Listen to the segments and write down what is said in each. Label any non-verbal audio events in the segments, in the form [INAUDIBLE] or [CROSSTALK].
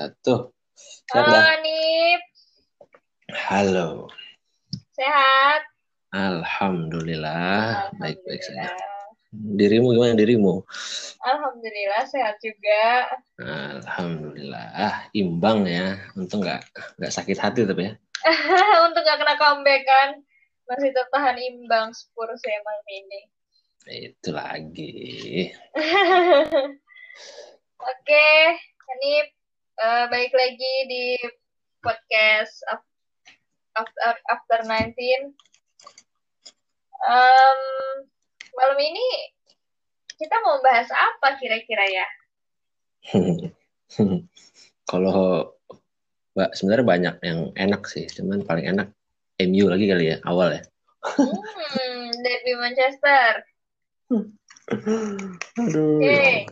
wabarakatuh. Halo Anip. Halo. Sehat? Alhamdulillah, baik-baik saja. Dirimu gimana dirimu? Alhamdulillah sehat juga. Alhamdulillah, imbang ya. Untung nggak nggak sakit hati tapi ya. [LAUGHS] Untuk nggak kena comeback kan, masih tertahan imbang ya malam ini. Itu lagi. [LAUGHS] Oke, ini uh, balik lagi di podcast after after 19. Um, malam ini kita mau bahas apa kira-kira ya? [LAUGHS] Kalau Mbak sebenarnya banyak yang enak sih, cuman paling enak MU lagi kali ya awal ya. hmm, derby Manchester. [LAUGHS] Aduh. Okay.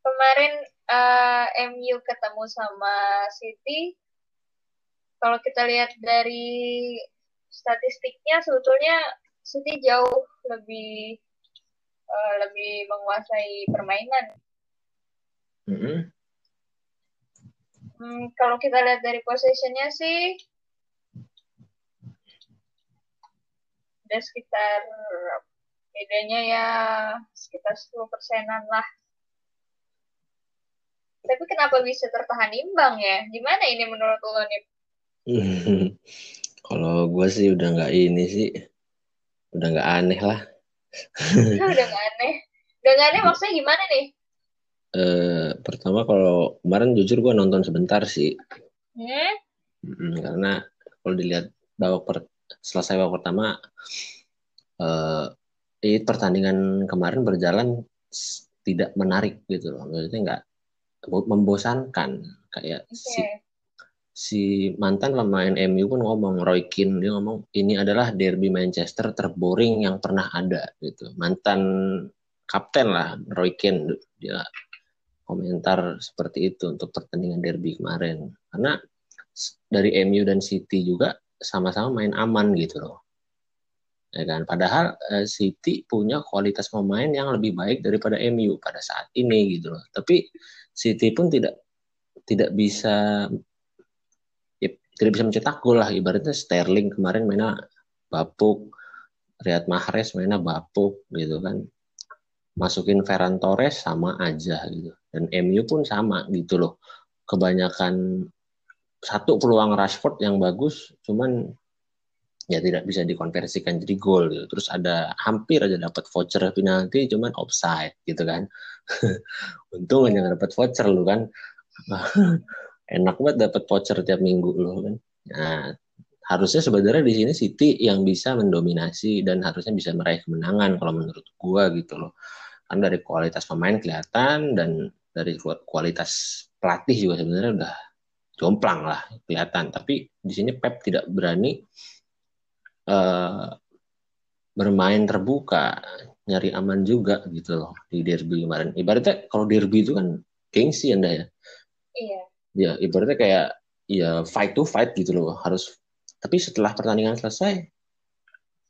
Kemarin uh, eh, MU ketemu sama City. Kalau kita lihat dari statistiknya sebetulnya City jauh lebih uh, lebih menguasai permainan. Mm -hmm. hmm, kalau kita lihat dari possessionnya sih ada sekitar bedanya ya sekitar 10 persenan lah. Tapi kenapa bisa tertahan imbang ya? Gimana ini menurut lo nih? [LAUGHS] Kalau gue sih udah nggak ini sih, udah nggak aneh lah. udah nggak aneh. Udah nggak aneh maksudnya gimana nih? Eh, pertama kalau kemarin jujur gue nonton sebentar sih. Hmm? Hmm, karena kalau dilihat babak per, selesai babak pertama, eh, pertandingan kemarin berjalan tidak menarik gitu loh. Maksudnya nggak membosankan. Kayak okay. si si mantan pemain MU pun ngomong Roy Keane dia ngomong ini adalah derby Manchester terboring yang pernah ada gitu. Mantan kapten lah Roy Keane dia komentar seperti itu untuk pertandingan derby kemarin. Karena dari MU dan City juga sama-sama main aman gitu loh. Ya kan? Padahal uh, City punya kualitas pemain yang lebih baik daripada MU pada saat ini gitu loh. Tapi City pun tidak tidak bisa ya, tidak bisa mencetak gol lah. Ibaratnya Sterling kemarin mainnya bapuk Riyad Mahrez mainnya bapuk gitu kan. Masukin Ferran Torres sama aja gitu. Dan MU pun sama gitu loh. Kebanyakan satu peluang Rashford yang bagus cuman ya tidak bisa dikonversikan jadi gol gitu. Terus ada hampir aja dapat voucher penalti cuman offside gitu kan. [LAUGHS] Untung aja dapat voucher lu kan. [LAUGHS] Enak banget dapat voucher tiap minggu lu kan. Nah, harusnya sebenarnya di sini City yang bisa mendominasi dan harusnya bisa meraih kemenangan kalau menurut gua gitu loh. Kan dari kualitas pemain kelihatan dan dari kualitas pelatih juga sebenarnya udah jomplang lah kelihatan. Tapi di sini Pep tidak berani uh, bermain terbuka, nyari aman juga gitu loh di derby kemarin. Ibaratnya kalau derby itu kan gengsi anda ya. Iya. Ya ibaratnya kayak ya fight to fight gitu loh harus. Tapi setelah pertandingan selesai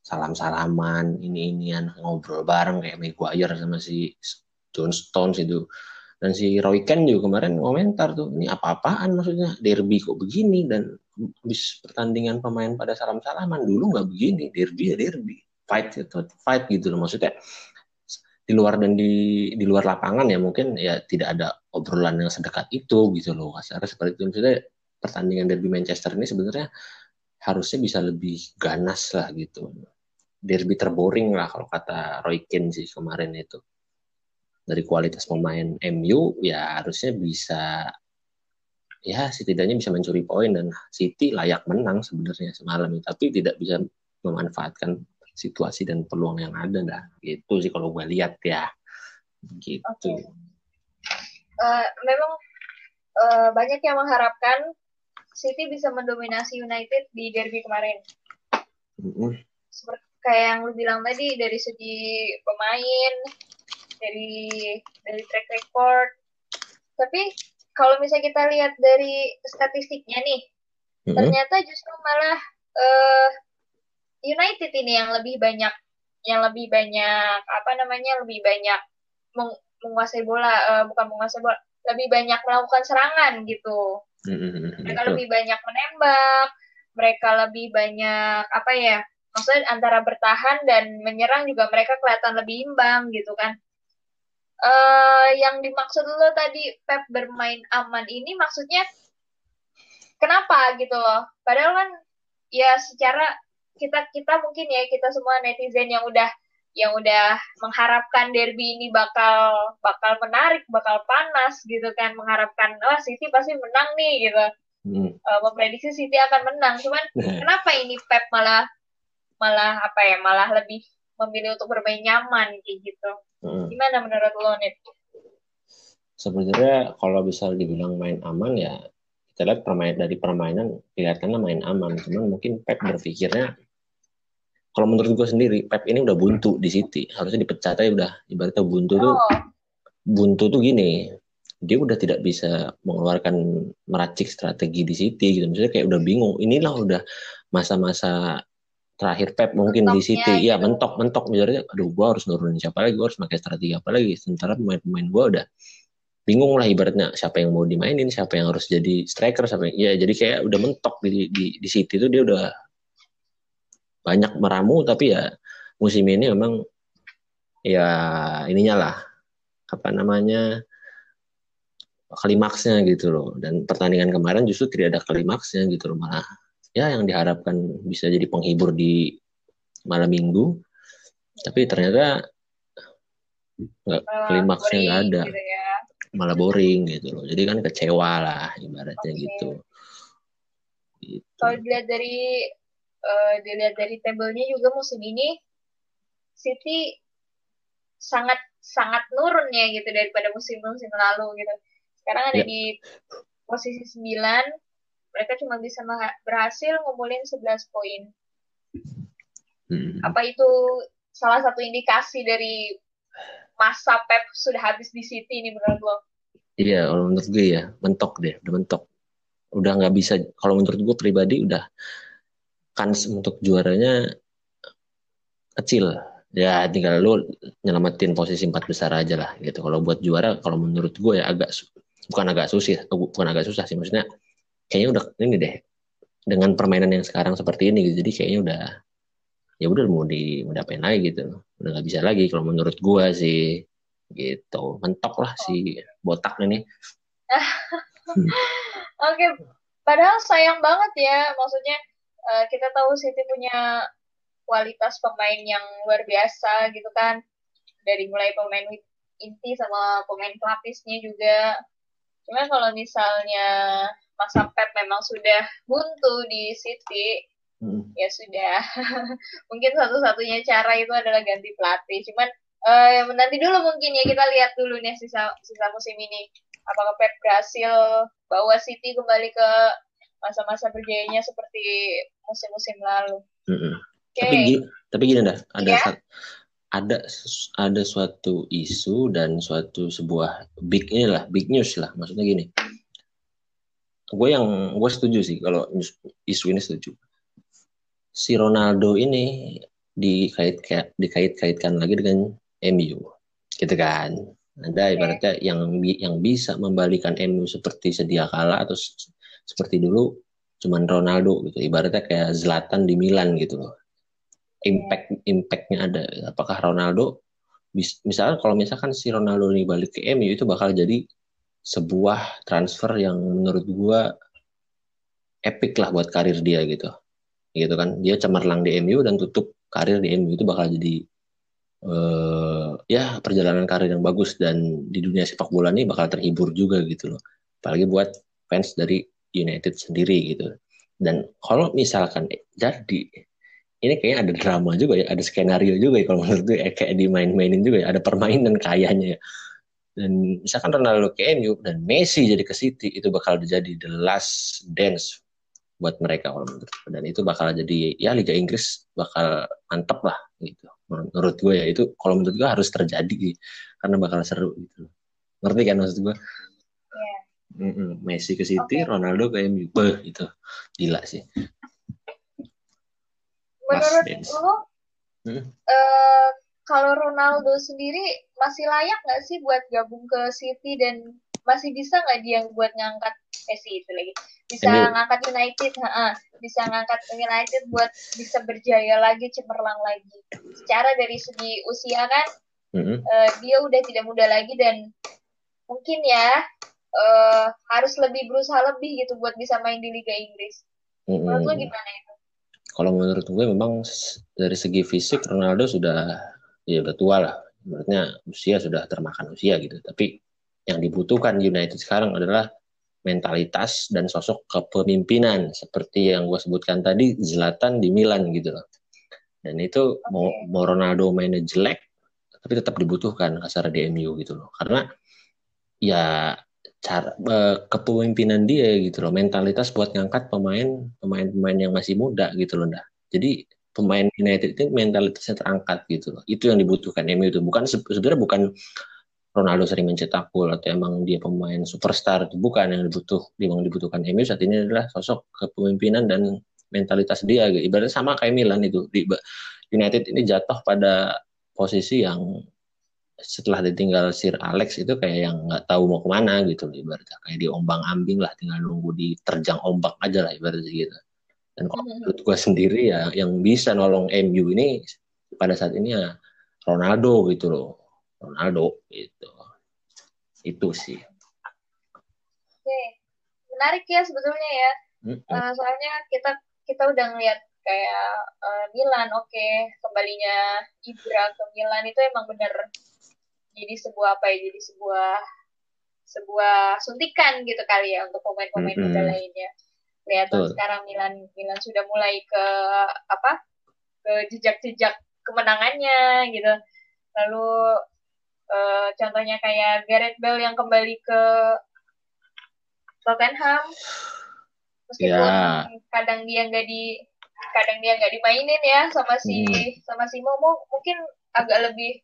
salam-salaman ini inian ngobrol bareng kayak Maguire sama si John Stones itu dan si Roy Ken juga kemarin komentar tuh ini apa-apaan maksudnya derby kok begini dan habis pertandingan pemain pada salam-salaman dulu nggak begini derby ya derby. Fight itu fight gitu loh. Maksudnya di luar dan di di luar lapangan ya mungkin ya tidak ada obrolan yang sedekat itu gitu loh. Kasar seperti itu. Maksudnya pertandingan derby Manchester ini sebenarnya harusnya bisa lebih ganas lah gitu. Derby terboring lah kalau kata Roy Keane sih kemarin itu. Dari kualitas pemain MU ya harusnya bisa ya setidaknya bisa mencuri poin dan City layak menang sebenarnya semalam tapi tidak bisa memanfaatkan situasi dan peluang yang ada dah gitu sih kalau gue lihat ya gitu okay. uh, eh, memang uh, banyak yang mengharapkan City bisa mendominasi United di derby kemarin mm -hmm. seperti kayak yang lu bilang tadi dari segi pemain dari dari track record. Tapi kalau misalnya kita lihat dari statistiknya nih, mm-hmm. ternyata justru malah uh, United ini yang lebih banyak yang lebih banyak apa namanya lebih banyak meng menguasai bola uh, bukan menguasai bola lebih banyak melakukan serangan gitu. Mm-hmm. Mereka lebih banyak menembak, mereka lebih banyak apa ya? Maksudnya antara bertahan dan menyerang juga mereka kelihatan lebih imbang gitu kan. Uh, yang dimaksud lo tadi Pep bermain aman ini maksudnya kenapa gitu loh? Padahal kan ya secara kita kita mungkin ya kita semua netizen yang udah yang udah mengharapkan derby ini bakal bakal menarik, bakal panas gitu kan, mengharapkan wah oh, City pasti menang nih gitu. Hmm. Uh, memprediksi City akan menang. Cuman [LAUGHS] kenapa ini Pep malah malah apa ya, malah lebih memilih untuk bermain nyaman kayak gitu. Hmm. Gimana menurut lo, Nit? Sebenarnya kalau bisa dibilang main aman ya kita lihat permain dari permainan kelihatannya main aman, cuman mungkin Pep berpikirnya kalau menurut gue sendiri Pep ini udah buntu di City harusnya dipecat aja udah ibaratnya buntu tuh oh. buntu tuh gini dia udah tidak bisa mengeluarkan meracik strategi di City gitu misalnya kayak udah bingung inilah udah masa-masa terakhir Pep mungkin Mentoknya, di City. Ya gitu. mentok mentok. Misalnya aduh gue harus nurunin siapa lagi? Gue harus pakai strategi apa lagi? Sementara pemain-pemain gue udah bingung lah ibaratnya. Siapa yang mau dimainin? Siapa yang harus jadi striker? Siapa yang, ya jadi kayak udah mentok di di, di City itu dia udah banyak meramu. Tapi ya musim ini memang ya ininya lah. Apa namanya? Klimaksnya gitu loh. Dan pertandingan kemarin justru tidak ada klimaksnya gitu loh malah ya yang diharapkan bisa jadi penghibur di malam minggu tapi ternyata nggak klimaksnya nggak ada gitu ya. malah boring gitu loh jadi kan kecewa lah ibaratnya okay. gitu. gitu. Kalau dilihat dari uh, dilihat dari tabelnya juga musim ini City sangat sangat nurun ya gitu daripada musim-musim lalu gitu. Sekarang ada yeah. di posisi 9, mereka cuma bisa berhasil ngumpulin 11 poin. Hmm. Apa itu salah satu indikasi dari masa Pep sudah habis di City ini menurut lo? Iya, kalau menurut gue ya mentok deh, udah mentok. Udah nggak bisa. Kalau menurut gue pribadi udah kans untuk juaranya kecil ya tinggal lu nyelamatin posisi empat besar aja lah gitu kalau buat juara kalau menurut gue ya agak bukan agak susah bukan agak susah sih maksudnya kayaknya udah ini deh dengan permainan yang sekarang seperti ini gitu jadi kayaknya udah ya udah mau di mau diapain lagi gitu. Udah nggak bisa lagi kalau menurut gue sih gitu. Mentok lah si botak ini. Hmm. [LAUGHS] oke padahal sayang banget ya maksudnya uh, kita tahu City punya kualitas pemain yang luar biasa gitu kan. Dari mulai pemain inti sama pemain pelapisnya juga cuma kalau misalnya masa Pep memang sudah buntu di City hmm. ya sudah [LAUGHS] mungkin satu-satunya cara itu adalah ganti pelatih cuman uh, nanti dulu mungkin ya kita lihat dulu nih sisa sisa musim ini apakah Pep berhasil bawa City kembali ke masa-masa berjayanya seperti musim-musim lalu. Mm-hmm. Okay. Tapi tapi gini dah, ada yeah? Ada ada suatu isu dan suatu sebuah big inilah big news lah maksudnya gini. Gue yang gue setuju sih kalau isu ini setuju. Si Ronaldo ini dikait dikait-kaitkan lagi dengan MU, gitu kan? Ada ibaratnya yang yang bisa membalikan MU seperti sedia kala atau seperti dulu cuman Ronaldo gitu ibaratnya kayak Zlatan di Milan gitu loh impact impactnya ada. Apakah Ronaldo misalnya kalau misalkan si Ronaldo ini balik ke MU itu bakal jadi sebuah transfer yang menurut gua epic lah buat karir dia gitu. Gitu kan? Dia cemerlang di MU dan tutup karir di MU itu bakal jadi uh, ya perjalanan karir yang bagus. Dan di dunia sepak bola ini bakal terhibur juga gitu loh. Apalagi buat fans dari United sendiri gitu. Dan kalau misalkan jadi ini kayaknya ada drama juga ya, ada skenario juga ya kalau menurut gue eh, kayak dimain-mainin juga ya, ada permainan kayaknya ya. Dan misalkan Ronaldo ke MU dan Messi jadi ke City itu bakal jadi the last dance buat mereka kalau menurut gue. Dan itu bakal jadi ya Liga Inggris bakal mantep lah gitu. Menurut gue ya itu kalau menurut gue harus terjadi karena bakal seru gitu. Ngerti kan maksud gue? Mm-mm. Messi ke City, okay. Ronaldo ke MU. Beuh, itu gila sih. Menurut lo, hmm? uh, kalau Ronaldo sendiri masih layak nggak sih buat gabung ke City dan masih bisa nggak dia buat ngangkat Messi itu lagi bisa MU. ngangkat United ha, bisa ngangkat United buat bisa berjaya lagi cemerlang lagi secara dari segi usia kan mm-hmm. uh, dia udah tidak muda lagi dan mungkin ya uh, harus lebih berusaha lebih gitu buat bisa main di Liga Inggris menurut lo gimana itu kalau menurut gue memang dari segi fisik Ronaldo sudah ya udah tua lah menurutnya usia sudah termakan usia gitu tapi yang dibutuhkan United sekarang adalah mentalitas dan sosok kepemimpinan seperti yang gue sebutkan tadi Zlatan di Milan gitu loh. Dan itu mau, mau Ronaldo mainnya jelek tapi tetap dibutuhkan kasar di MU gitu loh. Karena ya cara kepemimpinan dia gitu loh, mentalitas buat ngangkat pemain pemain-pemain yang masih muda gitu loh dah. Jadi pemain United itu mentalitasnya terangkat gitu loh. Itu yang dibutuhkan MU itu bukan sebenarnya bukan Ronaldo sering mencetak gol atau emang dia pemain superstar itu bukan yang dibutuh yang dibutuhkan MU saat ini adalah sosok kepemimpinan dan mentalitas dia gitu. ibaratnya sama kayak Milan itu di United ini jatuh pada posisi yang setelah ditinggal Sir Alex itu kayak yang nggak tahu mau ke mana gitu ibaratnya kayak di ombang ambing lah tinggal nunggu diterjang ombak aja lah ibaratnya gitu dan kalau hmm. menurut gue sendiri ya yang bisa nolong MU ini pada saat ini ya Ronaldo gitu loh Ronaldo itu itu sih oke menarik ya sebetulnya ya hmm. uh, soalnya kita kita udah ngeliat kayak uh, Milan oke okay. kembalinya Ibra ke Milan itu emang bener jadi sebuah apa ya jadi sebuah sebuah suntikan gitu kali ya untuk pemain-pemain mm -hmm. muda lainnya lihat sekarang Milan Milan sudah mulai ke apa ke jejak-jejak kemenangannya gitu lalu Uh, contohnya kayak Gareth Bale yang kembali ke Tottenham meskipun yeah. kadang dia nggak di kadang dia nggak dimainin ya sama si hmm. sama si Momo mungkin agak lebih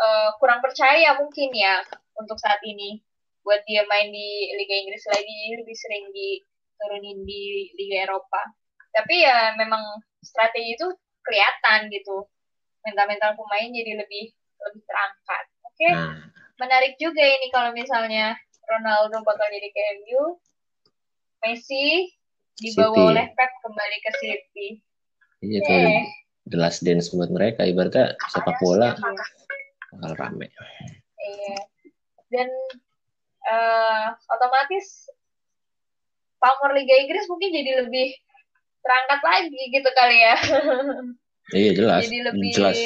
uh, kurang percaya mungkin ya untuk saat ini buat dia main di Liga Inggris lagi lebih sering diturunin di Liga Eropa tapi ya memang strategi itu kelihatan gitu mental-mental pemain jadi lebih lebih terangkat okay. nah. menarik juga ini kalau misalnya Ronaldo bakal jadi ke MU, Messi dibawa City. oleh Pep kembali ke City. Iya okay. tuh the last dance buat mereka ibaratnya sepak bola bakal rame. Iya. Dan uh, otomatis pamor Liga Inggris mungkin jadi lebih terangkat lagi gitu kali ya. [LAUGHS] Iya jelas. jadi lebih jelas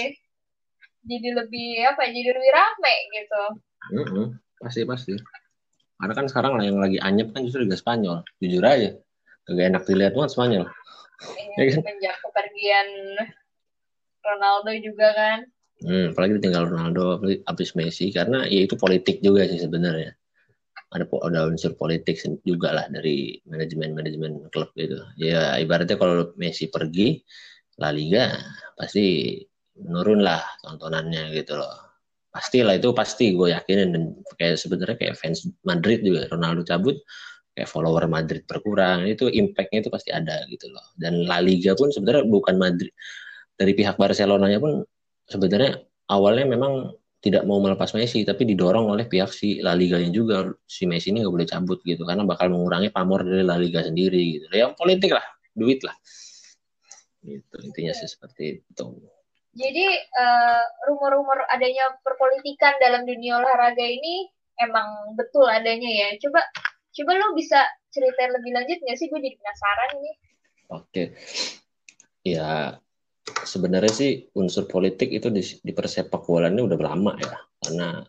jadi lebih apa ya jadi lebih rame gitu mm -hmm. pasti pasti karena kan sekarang lah yang lagi anyep kan justru Liga Spanyol jujur aja gak enak dilihat banget Spanyol [LAUGHS] ya, kan? sejak kepergian Ronaldo juga kan hmm, apalagi tinggal Ronaldo habis Messi karena ya itu politik juga sih sebenarnya. Ada ada unsur politik juga lah dari manajemen manajemen klub gitu. Ya ibaratnya kalau Messi pergi La Liga pasti menurun lah tontonannya gitu loh. Pastilah itu pasti gue yakinin. Dan kayak sebenarnya kayak fans Madrid juga Ronaldo cabut kayak follower Madrid berkurang itu impactnya itu pasti ada gitu loh. Dan La Liga pun sebenarnya bukan Madrid dari pihak Barcelonanya pun sebenarnya awalnya memang tidak mau melepas Messi tapi didorong oleh pihak si La Liga yang juga si Messi ini nggak boleh cabut gitu karena bakal mengurangi pamor dari La Liga sendiri gitu yang politik lah duit lah itu intinya sih seperti itu jadi uh, rumor-rumor adanya perpolitikan dalam dunia olahraga ini emang betul adanya ya. Coba coba lo bisa cerita lebih lanjut nggak sih? Gue jadi penasaran ini. Oke, ya sebenarnya sih unsur politik itu di, di persepak bola ini udah lama ya, karena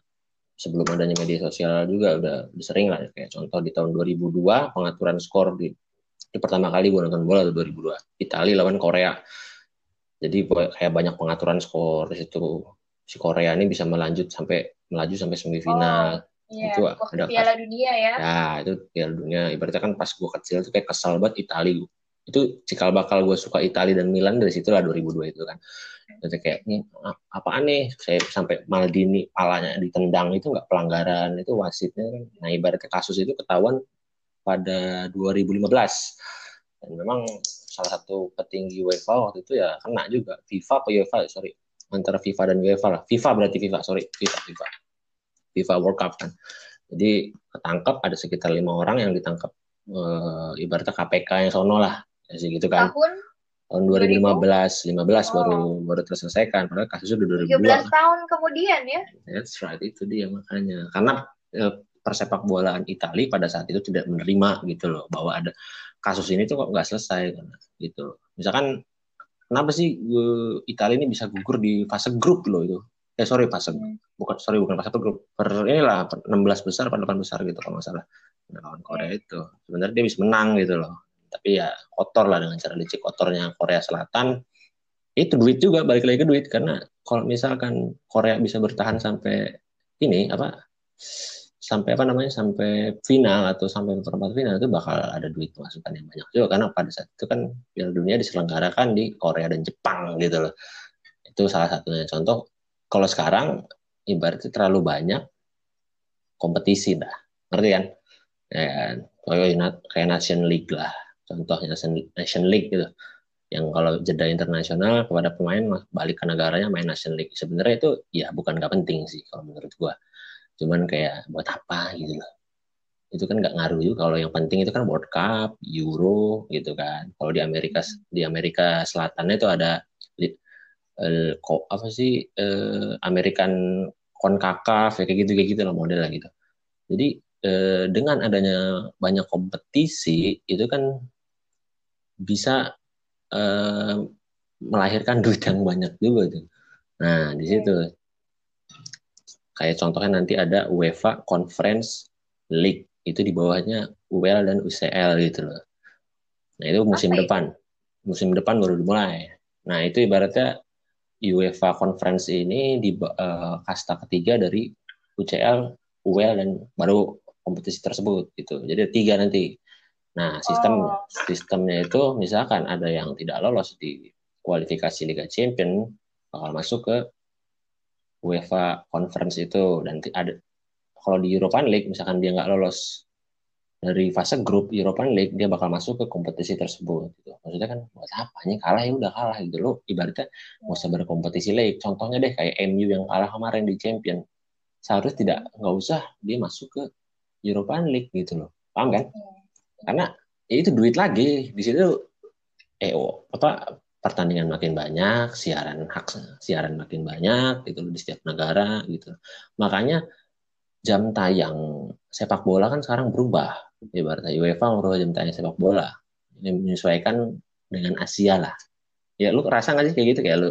sebelum adanya media sosial juga udah, sering lah kayak contoh di tahun 2002 pengaturan skor di, di pertama kali gue nonton bola 2002 Italia lawan Korea jadi kayak banyak pengaturan skor di situ. Si Korea ini bisa melanjut sampai melaju sampai semifinal. Oh, iya. Itu ada Piala Dunia ya. Ya, itu Piala Dunia. Ibaratnya kan pas gue kecil tuh kayak kesal banget Itali. Itu cikal bakal gue suka Itali dan Milan dari situ lah 2002 itu kan. Jadi kayak ini apaan nih? Saya sampai Maldini palanya ditendang itu nggak pelanggaran itu wasitnya kan. Nah ibaratnya kasus itu ketahuan pada 2015 dan memang salah satu petinggi UEFA waktu itu ya kena juga. FIFA atau UEFA? Sorry antara FIFA dan UEFA lah. FIFA berarti FIFA sorry. FIFA FIFA. FIFA World Cup kan. Jadi ketangkep ada sekitar lima orang yang ditangkap e, ibaratnya KPK yang sono lah, sih gitu kan. Tahun tahun 2015 15 oh. baru baru terselesaikan. Padahal kasusnya udah 2002 17 tahun kemudian ya? That's right itu dia makanya. Karena eh, persepak bolaan Italia pada saat itu tidak menerima gitu loh bahwa ada kasus ini tuh kok nggak selesai gitu. Misalkan kenapa sih Italia ini bisa gugur di fase grup loh itu? Eh sorry fase hmm. bukan sorry bukan fase grup. Per inilah 16 besar pada 8 besar gitu kalau nggak salah. Lawan Korea itu. Sebenarnya dia bisa menang gitu loh tapi ya kotor lah dengan cara licik kotornya Korea Selatan. Itu duit juga balik lagi ke duit. Karena kalau misalkan Korea bisa bertahan sampai ini apa sampai apa namanya sampai final atau sampai perempat final itu bakal ada duit masukan yang banyak juga. Karena pada saat itu kan Piala Dunia diselenggarakan di Korea dan Jepang gitu loh. Itu salah satunya. Contoh kalau sekarang ibaratnya terlalu banyak kompetisi dah. Ngerti kan? Ya kayak kayak Nation League lah contohnya Nation League gitu. Yang kalau jeda internasional kepada pemain balik ke negaranya main Nation League. Sebenarnya itu ya bukan gak penting sih kalau menurut gua. Cuman kayak buat apa gitu loh. Itu kan nggak ngaruh juga. Kalau yang penting itu kan World Cup, Euro gitu kan. Kalau di Amerika di Amerika Selatan itu ada uh, apa sih uh, American Concacaf ya kayak gitu kayak gitu loh modelnya gitu. Jadi uh, dengan adanya banyak kompetisi itu kan bisa uh, melahirkan duit yang banyak juga tuh. Nah, di situ kayak contohnya nanti ada UEFA Conference League itu di bawahnya UL dan UCL gitu loh. Nah, itu musim Apa depan. Musim depan baru dimulai. Nah, itu ibaratnya UEFA Conference ini di uh, kasta ketiga dari UCL, UL dan baru kompetisi tersebut gitu. Jadi tiga nanti. Nah, sistem oh. sistemnya itu misalkan ada yang tidak lolos di kualifikasi Liga Champion bakal masuk ke UEFA Conference itu dan ada kalau di European League misalkan dia nggak lolos dari fase grup European League dia bakal masuk ke kompetisi tersebut gitu. Maksudnya kan buat apa nih kalah ya udah kalah gitu loh ibaratnya nggak usah berkompetisi lagi. Contohnya deh kayak MU yang kalah kemarin di Champion seharusnya tidak nggak usah dia masuk ke European League gitu loh. Paham kan? Karena ya itu duit lagi di situ eh oh, apa pertandingan makin banyak, siaran hak siaran makin banyak gitu di setiap negara gitu. Makanya jam tayang sepak bola kan sekarang berubah. Ibaratnya UEFA merubah jam tayang sepak bola. Ini menyesuaikan dengan Asia lah. Ya lu rasa nggak sih kayak gitu kayak lu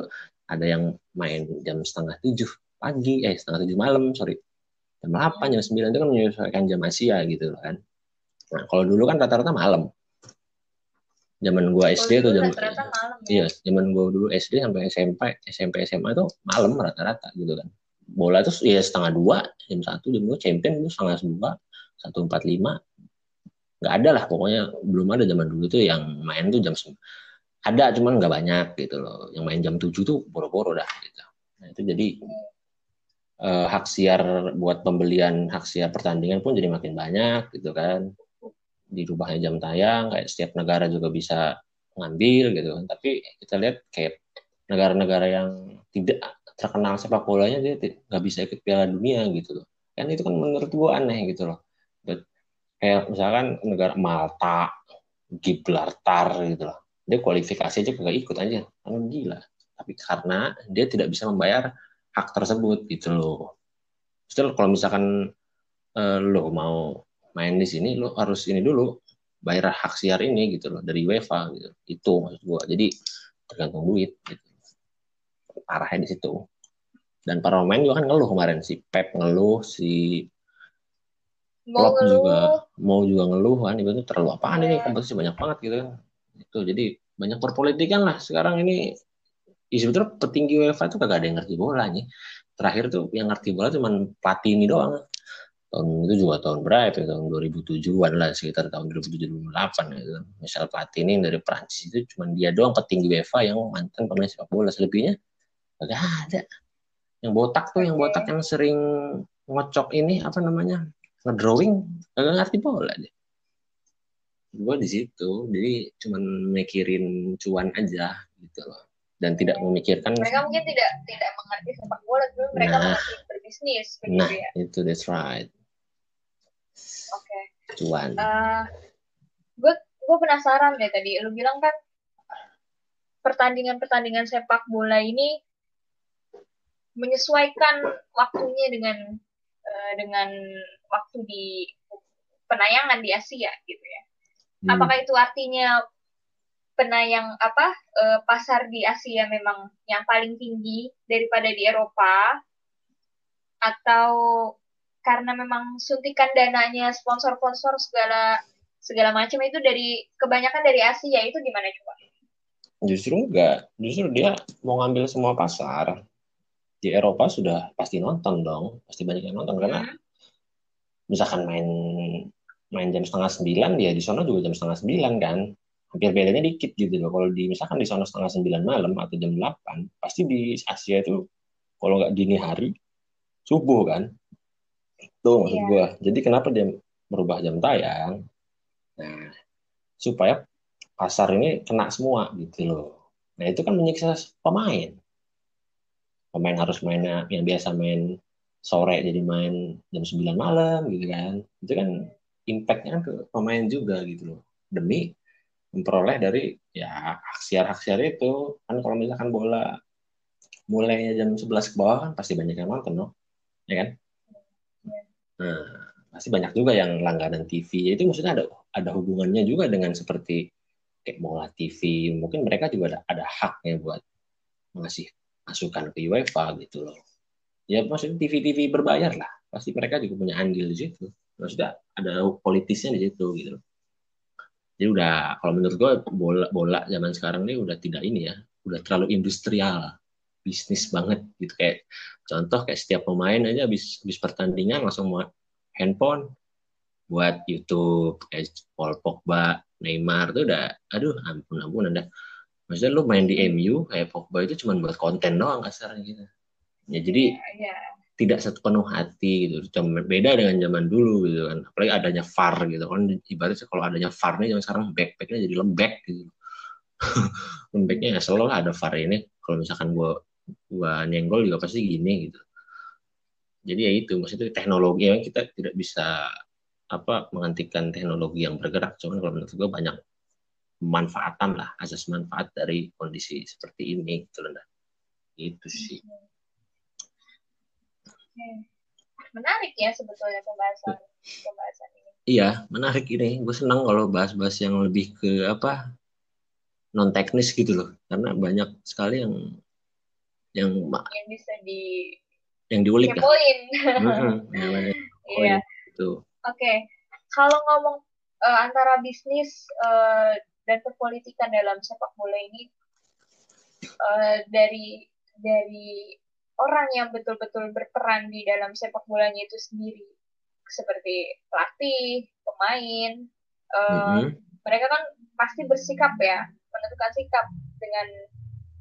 ada yang main jam setengah tujuh pagi, eh setengah tujuh malam, sorry jam 8, jam 9 itu kan menyesuaikan jam Asia gitu kan. Nah, kalau dulu kan rata-rata malam. Zaman gua SD tuh jam malam, ya? Iya, zaman gua dulu SD sampai SMP, SMP SMA itu malam rata-rata gitu kan. Bola itu ya setengah dua, jam satu, jam dua, champion itu setengah dua, satu empat lima. Nggak ada lah, pokoknya belum ada zaman dulu tuh yang main tuh jam ada cuman nggak banyak gitu loh. Yang main jam tujuh tuh boro-boro dah gitu. Nah, itu jadi uh, hak siar buat pembelian hak siar pertandingan pun jadi makin banyak gitu kan dirubahnya jam tayang kayak setiap negara juga bisa ngambil gitu kan. Tapi kita lihat kayak negara-negara yang tidak terkenal sepak bolanya dia nggak bisa ikut Piala Dunia gitu loh. Kan itu kan menurut gua aneh gitu loh. Kayak misalkan negara Malta Gibraltar gitu loh. Dia kualifikasi aja nggak ikut aja. Kan gila. Tapi karena dia tidak bisa membayar hak tersebut gitu loh. Still kalau misalkan uh, lo mau main di sini lo harus ini dulu bayar hak siar ini gitu loh dari UEFA gitu. Itu maksud gua. Jadi tergantung duit gitu. Parahnya di situ. Dan para pemain juga kan ngeluh kemarin si Pep ngeluh, si Klopp juga mau juga ngeluh kan itu terlalu apaan ini iya. kompetisi banyak banget gitu kan. Itu jadi banyak perpolitikan lah sekarang ini ya sebetulnya petinggi UEFA itu kagak ada yang ngerti bola nih. Terakhir tuh yang ngerti bola cuma Platini doang. Tahun itu juga tahun berapa ya? Tahun 2007-an lah, sekitar tahun 2007-2008 gitu. Misal Platini dari Prancis itu cuma dia doang petinggi UEFA yang mantan pemain sepak bola. Selebihnya kagak ada. Yang botak tuh, yang botak yang sering ngocok ini apa namanya? ngedrawing kagak ngerti bola deh gue di situ jadi cuman mikirin cuan aja gitu loh dan tidak memikirkan mereka mungkin tidak tidak mengerti sepak bola tapi mereka nah, mengerti berbisnis nah ya. itu that's right Oke. Okay. Cuan. Uh, gue gue penasaran deh tadi. Lu bilang kan pertandingan-pertandingan sepak bola ini menyesuaikan waktunya dengan uh, dengan waktu di penayangan di Asia gitu ya. Hmm. Apakah itu artinya penayang apa uh, pasar di Asia memang yang paling tinggi daripada di Eropa atau karena memang suntikan dananya sponsor-sponsor segala segala macam itu dari kebanyakan dari Asia itu gimana coba? Justru enggak, justru dia mau ngambil semua pasar di Eropa sudah pasti nonton dong, pasti banyak yang nonton karena hmm. misalkan main main jam setengah sembilan ya di sana juga jam setengah sembilan kan hampir bedanya dikit gitu loh kalau di misalkan di sana setengah sembilan malam atau jam delapan pasti di Asia itu kalau nggak dini hari subuh kan itu maksud yeah. gue jadi kenapa dia merubah jam tayang? Nah supaya pasar ini kena semua gitu loh. Nah itu kan menyiksa pemain. Pemain harus mainnya yang biasa main sore jadi main jam 9 malam gitu kan. Itu kan impactnya ke pemain juga gitu loh. Demi memperoleh dari ya aksiar-aksiar itu. Kan kalau misalkan bola mulainya jam 11 ke bawah kan pasti banyak yang nonton no? ya kan nah pasti banyak juga yang langganan TV itu maksudnya ada ada hubungannya juga dengan seperti kayak bola TV mungkin mereka juga ada, ada haknya buat mengasih masukan ke UEFA gitu loh. Ya maksudnya TV-TV berbayar lah. Pasti mereka juga punya andil di situ. Maksudnya ada politisnya di situ gitu jadi udah kalau menurut gue bola bola zaman sekarang ini udah tidak ini ya. Udah terlalu industrial bisnis banget gitu kayak contoh kayak setiap pemain aja habis habis pertandingan langsung mau handphone buat YouTube kayak Paul Pogba Neymar tuh udah aduh ampun ampun anda maksudnya lu main di MU kayak Pogba itu cuma buat konten doang kasarnya gitu ya jadi yeah, yeah tidak sepenuh hati gitu. Cuma beda dengan zaman dulu gitu kan. Apalagi adanya VAR gitu kan. Ibaratnya kalau adanya VAR nih zaman sekarang backpacknya jadi lembek gitu. [LAUGHS] Lembeknya ya selalu ada VAR ini. Kalau misalkan gua gua nyenggol juga pasti gini gitu. Jadi ya itu maksudnya teknologi yang kita tidak bisa apa menghentikan teknologi yang bergerak. Cuman kalau menurut gua banyak manfaatan lah, asas manfaat dari kondisi seperti ini gitu loh. Itu sih menarik ya sebetulnya pembahasan pembahasan ini. Iya, menarik ini. Gue senang kalau bahas-bahas yang lebih ke apa non teknis gitu loh, karena banyak sekali yang yang yang bisa di yang diulik ya. Poin. [LAUGHS] Iya. Itu. Oke, kalau ngomong uh, antara bisnis uh, dan perpolitikan dalam sepak bola ini uh, dari dari orang yang betul-betul berperan di dalam sepak bolanya itu sendiri seperti pelatih, pemain, uh, mm-hmm. mereka kan pasti bersikap ya menentukan sikap dengan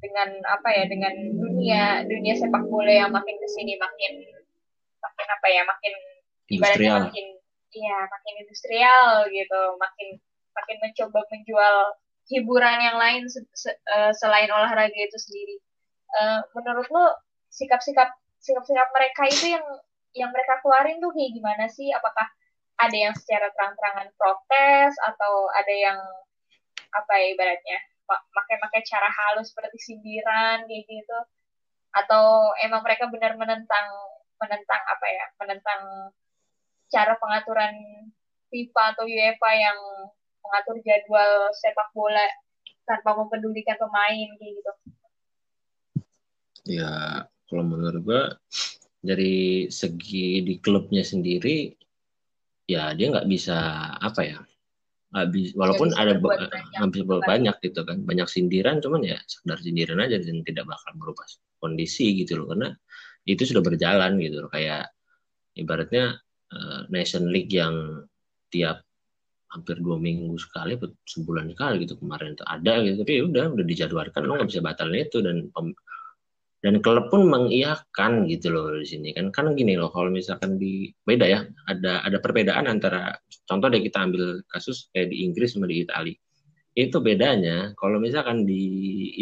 dengan apa ya dengan dunia dunia sepak bola yang makin ke sini makin makin apa ya makin ibaratnya makin iya makin industrial gitu makin makin mencoba menjual hiburan yang lain se, se, uh, selain olahraga itu sendiri uh, menurut lo sikap-sikap sikap-sikap mereka itu yang yang mereka keluarin tuh kayak gimana sih? Apakah ada yang secara terang-terangan protes atau ada yang apa ya ibaratnya pakai-pakai cara halus seperti sindiran kayak gitu. Atau emang mereka benar menentang menentang apa ya menentang cara pengaturan FIFA atau UEFA yang mengatur jadwal sepak bola tanpa mempedulikan pemain gitu. Ya kalau menurut gue dari segi di klubnya sendiri ya dia nggak bisa apa ya habis walaupun ada hampir banyak. banyak gitu kan banyak sindiran cuman ya sekedar sindiran aja dan tidak bakal merubah kondisi gitu loh karena itu sudah berjalan gitu loh kayak ibaratnya uh, Nation League yang tiap hampir dua minggu sekali sebulan sekali gitu kemarin itu ada gitu tapi ya udah udah dijadwalkan lo nggak bisa batalin itu dan dan klub pun mengiyakan gitu loh di sini. Kan kan gini loh kalau misalkan di beda ya ada ada perbedaan antara contoh deh kita ambil kasus kayak di Inggris sama di Italia itu bedanya kalau misalkan di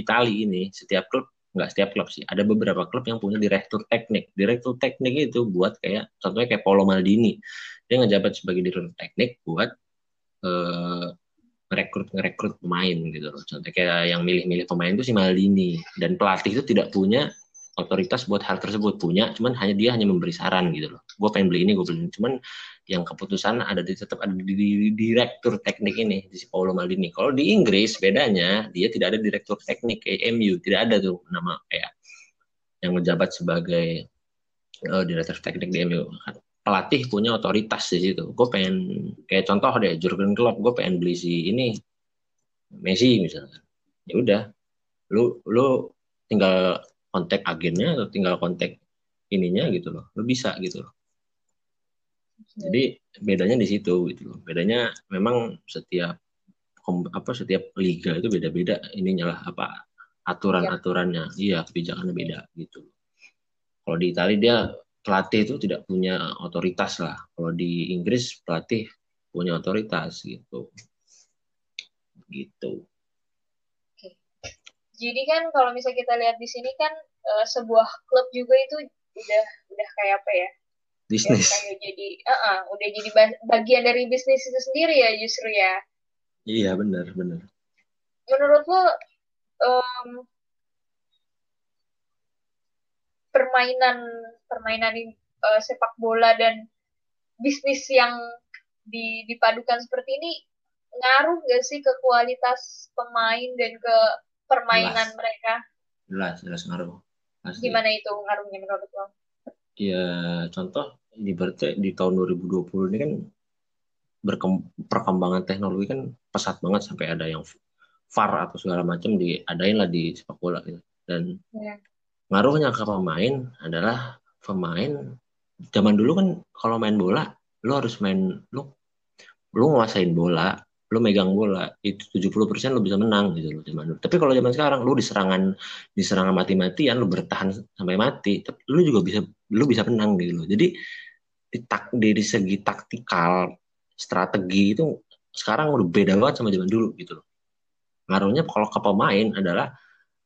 Italia ini setiap klub nggak setiap klub sih ada beberapa klub yang punya direktur teknik. Direktur teknik itu buat kayak contohnya kayak Paulo Maldini. Dia ngejabat sebagai direktur teknik buat eh, ngerekrut ngerekrut pemain gitu loh. Contohnya kayak yang milih-milih pemain itu si Maldini. Dan pelatih itu tidak punya otoritas buat hal tersebut. Punya cuman hanya dia hanya memberi saran gitu loh. Gue pengen beli ini gue beli ini. Cuman yang keputusan ada di tetap ada di, di, di direktur teknik ini di si Paulo Maldini. Kalau di Inggris bedanya dia tidak ada direktur teknik kayak MU tidak ada tuh nama kayak yang menjabat sebagai uh, direktur teknik di MU pelatih punya otoritas di situ. Gue pengen kayak contoh deh Jurgen Klopp gue pengen beli si ini Messi misalnya. Ya udah lu lu tinggal kontak agennya atau tinggal kontak ininya gitu loh. Lo bisa gitu loh. Jadi bedanya di situ gitu loh. Bedanya memang setiap apa setiap liga itu beda-beda ininya lah apa aturan-aturannya. Iya kebijakannya beda gitu kalau di Italia dia pelatih itu tidak punya otoritas lah. Kalau di Inggris pelatih punya otoritas gitu. Gitu. Jadi kan kalau misalnya kita lihat di sini kan uh, sebuah klub juga itu udah udah kayak apa ya? Bisnis. Kayak jadi uh -uh, udah jadi bagian dari bisnis itu sendiri ya justru ya? Iya benar benar. Menurut lo um, permainan permainan uh, sepak bola dan bisnis yang di, dipadukan seperti ini ngaruh gak sih ke kualitas pemain dan ke permainan jelas. mereka? Jelas, jelas ngaruh. Pasti. Gimana itu ngaruhnya menurut lo? Ya, contoh di berarti di tahun 2020 ini kan perkembangan teknologi kan pesat banget sampai ada yang VAR atau segala macam diadain lah di sepak bola gitu. Dan ya. Ngaruhnya ke pemain adalah pemain zaman dulu kan kalau main bola lu harus main lu lu nguasain bola lu megang bola itu 70% lu bisa menang gitu loh zaman dulu. Tapi kalau zaman sekarang lu diserangan diserangan mati-matian lu bertahan sampai mati, tapi lu juga bisa lu bisa menang gitu loh. Jadi di, tak, dari segi taktikal strategi itu sekarang udah beda banget sama zaman dulu gitu loh. Ngaruhnya kalau ke pemain adalah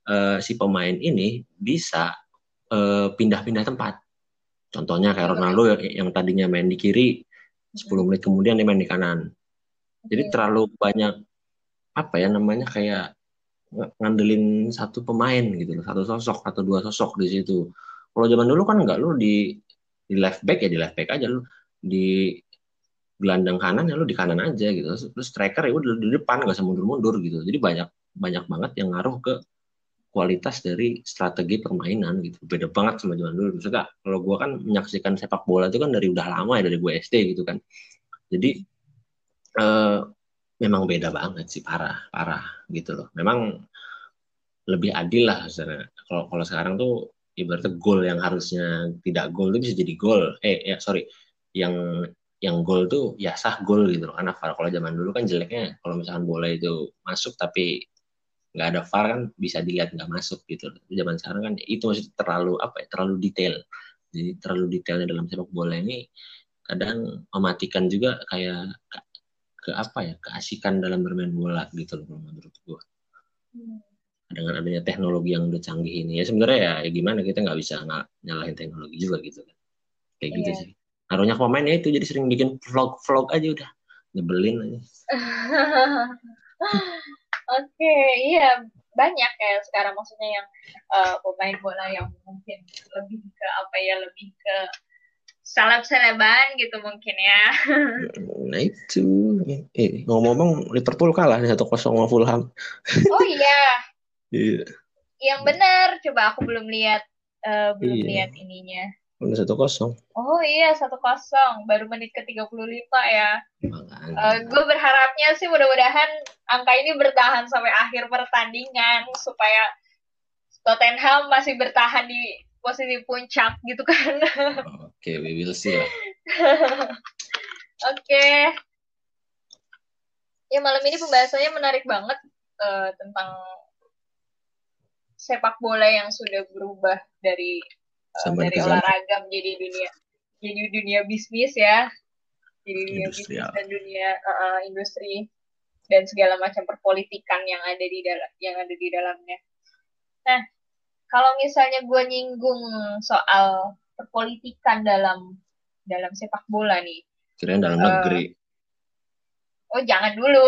uh, si pemain ini bisa pindah pindah-pindah tempat. Contohnya kayak Ronaldo yang, yang tadinya main di kiri, 10 menit kemudian dia main di kanan jadi terlalu banyak apa ya namanya kayak ngandelin satu pemain gitu loh, satu sosok atau dua sosok di situ. Kalau zaman dulu kan enggak lu di di left back ya di left back aja lu di gelandang kanan ya lu di kanan aja gitu. Terus striker ya udah di depan nggak usah mundur-mundur gitu. Jadi banyak banyak banget yang ngaruh ke kualitas dari strategi permainan gitu. Beda banget sama zaman dulu. Misalnya kalau gua kan menyaksikan sepak bola itu kan dari udah lama ya dari gue SD gitu kan. Jadi uh, memang beda banget sih parah parah gitu loh memang lebih adil lah kalau kalau sekarang tuh ibaratnya gol yang harusnya tidak gol itu bisa jadi gol eh ya sorry yang yang gol tuh ya sah gol gitu loh karena kalau zaman dulu kan jeleknya kalau misalkan bola itu masuk tapi nggak ada VAR kan bisa dilihat nggak masuk gitu zaman sekarang kan itu masih terlalu apa ya terlalu detail. Jadi terlalu detailnya dalam sepak bola ini kadang mematikan juga kayak ke apa ya keasikan dalam bermain bola gitu loh menurut gue hmm. dengan adanya teknologi yang udah canggih ini. Ya sebenarnya ya, ya gimana kita nggak bisa nggak nyalahin teknologi juga gitu kan. Kayak yeah. gitu iya. sih. Naruhnya pemainnya itu jadi sering bikin vlog vlog aja udah. Nyebelin aja [LAUGHS] oke okay, iya banyak ya sekarang maksudnya yang uh, pemain bola yang mungkin lebih ke apa ya lebih ke seleb-seleban gitu mungkin ya. Nah itu, eh, ngomong-ngomong Liverpool kalah nih satu kosong sama Fulham. Oh iya. [LAUGHS] Iya. Yang benar, coba aku belum lihat, uh, belum iya. lihat ininya. Udah satu kosong. Oh iya satu kosong, baru menit ke 35 ya. Uh, gue berharapnya sih mudah-mudahan angka ini bertahan sampai akhir pertandingan supaya Tottenham masih bertahan di posisi puncak gitu kan. Oke, okay, we will see lah. [LAUGHS] Oke. Okay. Ya malam ini pembahasannya menarik banget uh, tentang sepak bola yang sudah berubah dari uh, dari olahraga menjadi dunia jadi dunia bisnis ya. Jadi dunia bisnis dan dunia uh, industri dan segala macam perpolitikan yang ada di dalam yang ada di dalamnya. Nah, kalau misalnya gue nyinggung soal perpolitikan dalam dalam sepak bola nih. Kirain dalam uh, negeri. Oh jangan dulu,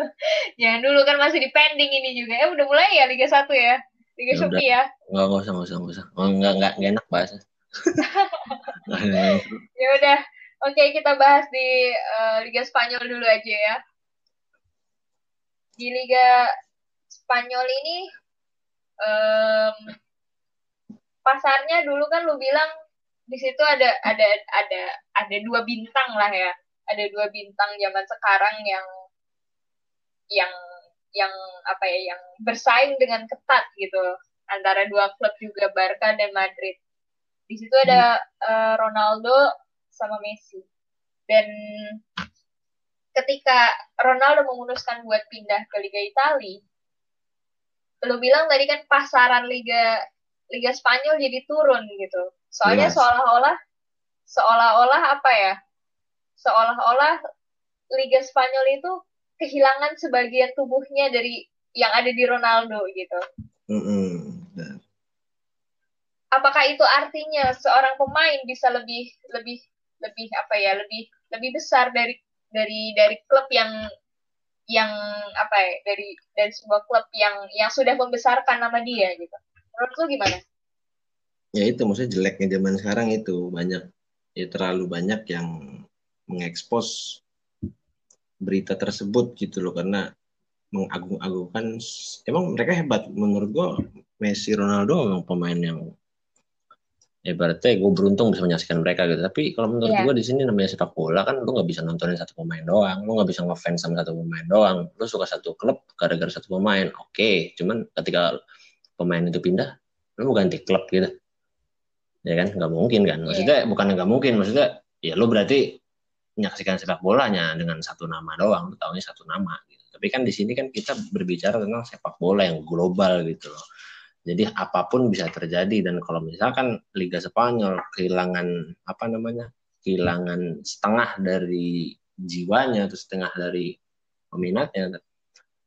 [LAUGHS] jangan dulu kan masih di pending ini juga. Eh udah mulai ya Liga 1 ya, Liga ya Shopee ya. Enggak, enggak usah, enggak usah, enggak usah. Enggak, enggak, enggak enak bahas. [LAUGHS] ya udah, oke kita bahas di uh, Liga Spanyol dulu aja ya. Di Liga Spanyol ini um, pasarnya dulu kan lu bilang di situ ada ada ada ada dua bintang lah ya ada dua bintang zaman sekarang yang yang yang apa ya yang bersaing dengan ketat gitu antara dua klub juga Barca dan Madrid. Di situ ada uh, Ronaldo sama Messi. Dan ketika Ronaldo memutuskan buat pindah ke Liga Italia, lo bilang tadi kan pasaran Liga Liga Spanyol jadi turun gitu. Soalnya yes. seolah-olah seolah-olah apa ya? seolah-olah Liga Spanyol itu kehilangan sebagian tubuhnya dari yang ada di Ronaldo gitu. Mm-hmm. Apakah itu artinya seorang pemain bisa lebih lebih lebih apa ya lebih lebih besar dari dari dari klub yang yang apa ya dari dari sebuah klub yang yang sudah membesarkan nama dia gitu. Menurut lu gimana? Ya itu maksudnya jeleknya zaman sekarang itu banyak ya terlalu banyak yang mengekspos berita tersebut gitu loh karena mengagung-agungkan emang mereka hebat. Menurut gua Messi Ronaldo memang pemain yang ya berarti gue beruntung bisa menyaksikan mereka gitu. Tapi kalau menurut yeah. gue di sini namanya sepak bola kan lu nggak bisa nontonin satu pemain doang. Lu nggak bisa ngefans sama satu pemain doang. Lu suka satu klub gara-gara satu pemain. Oke okay. cuman ketika pemain itu pindah lu mau ganti klub gitu. Ya kan? Nggak mungkin kan? Maksudnya yeah. bukan nggak mungkin maksudnya ya lu berarti menyaksikan sepak bolanya dengan satu nama doang, tahunya satu nama gitu. Tapi kan di sini kan kita berbicara tentang sepak bola yang global gitu loh. Jadi apa pun bisa terjadi dan kalau misalkan Liga Spanyol kehilangan apa namanya? kehilangan setengah dari jiwanya atau setengah dari peminatnya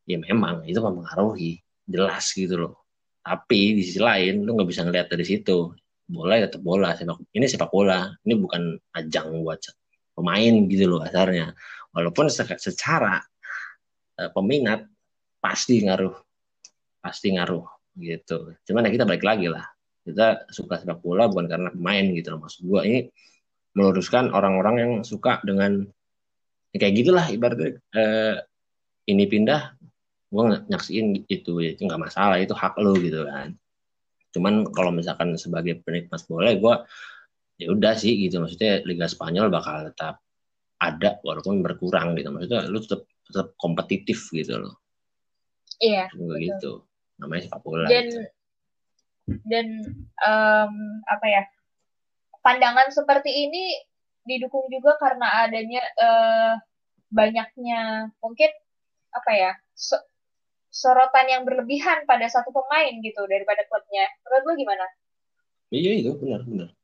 ya memang itu mempengaruhi jelas gitu loh. Tapi di sisi lain lu nggak bisa ngeliat dari situ bola ya tetap bola sepak ini sepak bola ini bukan ajang buat pemain gitu loh asarnya walaupun secara uh, peminat pasti ngaruh pasti ngaruh gitu. Cuman ya kita balik lagi lah. Kita suka sepak bola bukan karena pemain gitu loh maksud gua. Ini meluruskan orang-orang yang suka dengan ya kayak gitulah ibaratnya uh, ini pindah gue nyaksiin itu. Itu nggak masalah itu hak lo gitu kan. Cuman kalau misalkan sebagai penikmat bola gue ya udah sih gitu. Maksudnya Liga Spanyol bakal tetap ada walaupun berkurang gitu. Maksudnya lu tetap tetap kompetitif gitu loh. Iya gitu. Namanya sepak bola dan gitu. dan um, apa ya pandangan seperti ini didukung juga karena adanya uh, banyaknya mungkin apa ya so, sorotan yang berlebihan pada satu pemain gitu daripada klubnya. Menurut lu gimana? Iya itu benar benar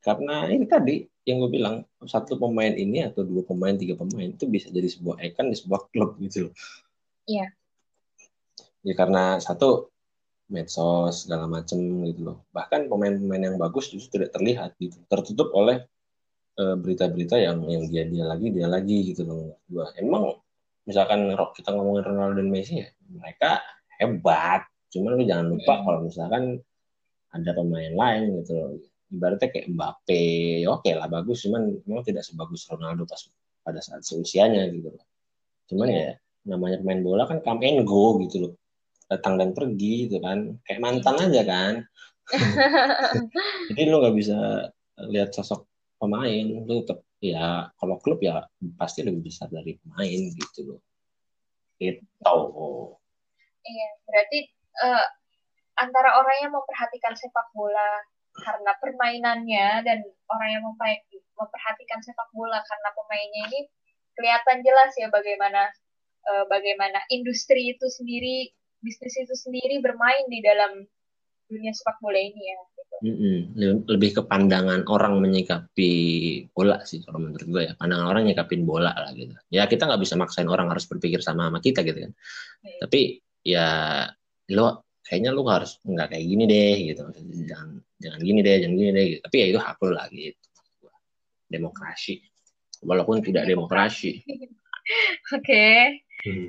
karena ini tadi yang gue bilang satu pemain ini atau dua pemain tiga pemain itu bisa jadi sebuah ikon di sebuah klub gitu loh. Iya. Ya karena satu medsos segala macem gitu loh. Bahkan pemain-pemain yang bagus justru tidak terlihat gitu, tertutup oleh uh, berita-berita yang yang dia dia lagi dia lagi gitu loh. Gua emang misalkan kita ngomongin Ronaldo dan Messi ya mereka hebat. Cuman lu jangan lupa hmm. kalau misalkan ada pemain lain gitu loh ibaratnya kayak Mbappe ya oke okay lah bagus. Cuman memang tidak sebagus Ronaldo pas pada saat seusianya gitu loh. Cuman yeah. ya namanya pemain bola kan come and go gitu loh. Datang dan pergi gitu kan. Kayak mantan iya. aja kan. [LAUGHS] Jadi lu nggak bisa lihat sosok pemain lu tetap ya kalau klub ya pasti lebih besar dari pemain gitu loh. Itu iya berarti uh, antara orang yang memperhatikan sepak bola karena permainannya dan orang yang memperhatikan sepak bola karena pemainnya ini kelihatan jelas ya bagaimana uh, bagaimana industri itu sendiri bisnis itu sendiri bermain di dalam dunia sepak bola ini ya. Gitu. Mm-hmm. Lebih ke pandangan orang menyikapi bola sih kalau menurut gue ya pandangan orang nyikapin bola lah gitu. Ya kita nggak bisa maksain orang harus berpikir sama sama kita gitu kan. Mm. Tapi ya lo kayaknya lu harus nggak kayak gini deh gitu jangan jangan gini deh jangan gini deh gitu. tapi ya itu hak lu lah gitu demokrasi walaupun tidak demokrasi [LAUGHS] oke okay. hmm.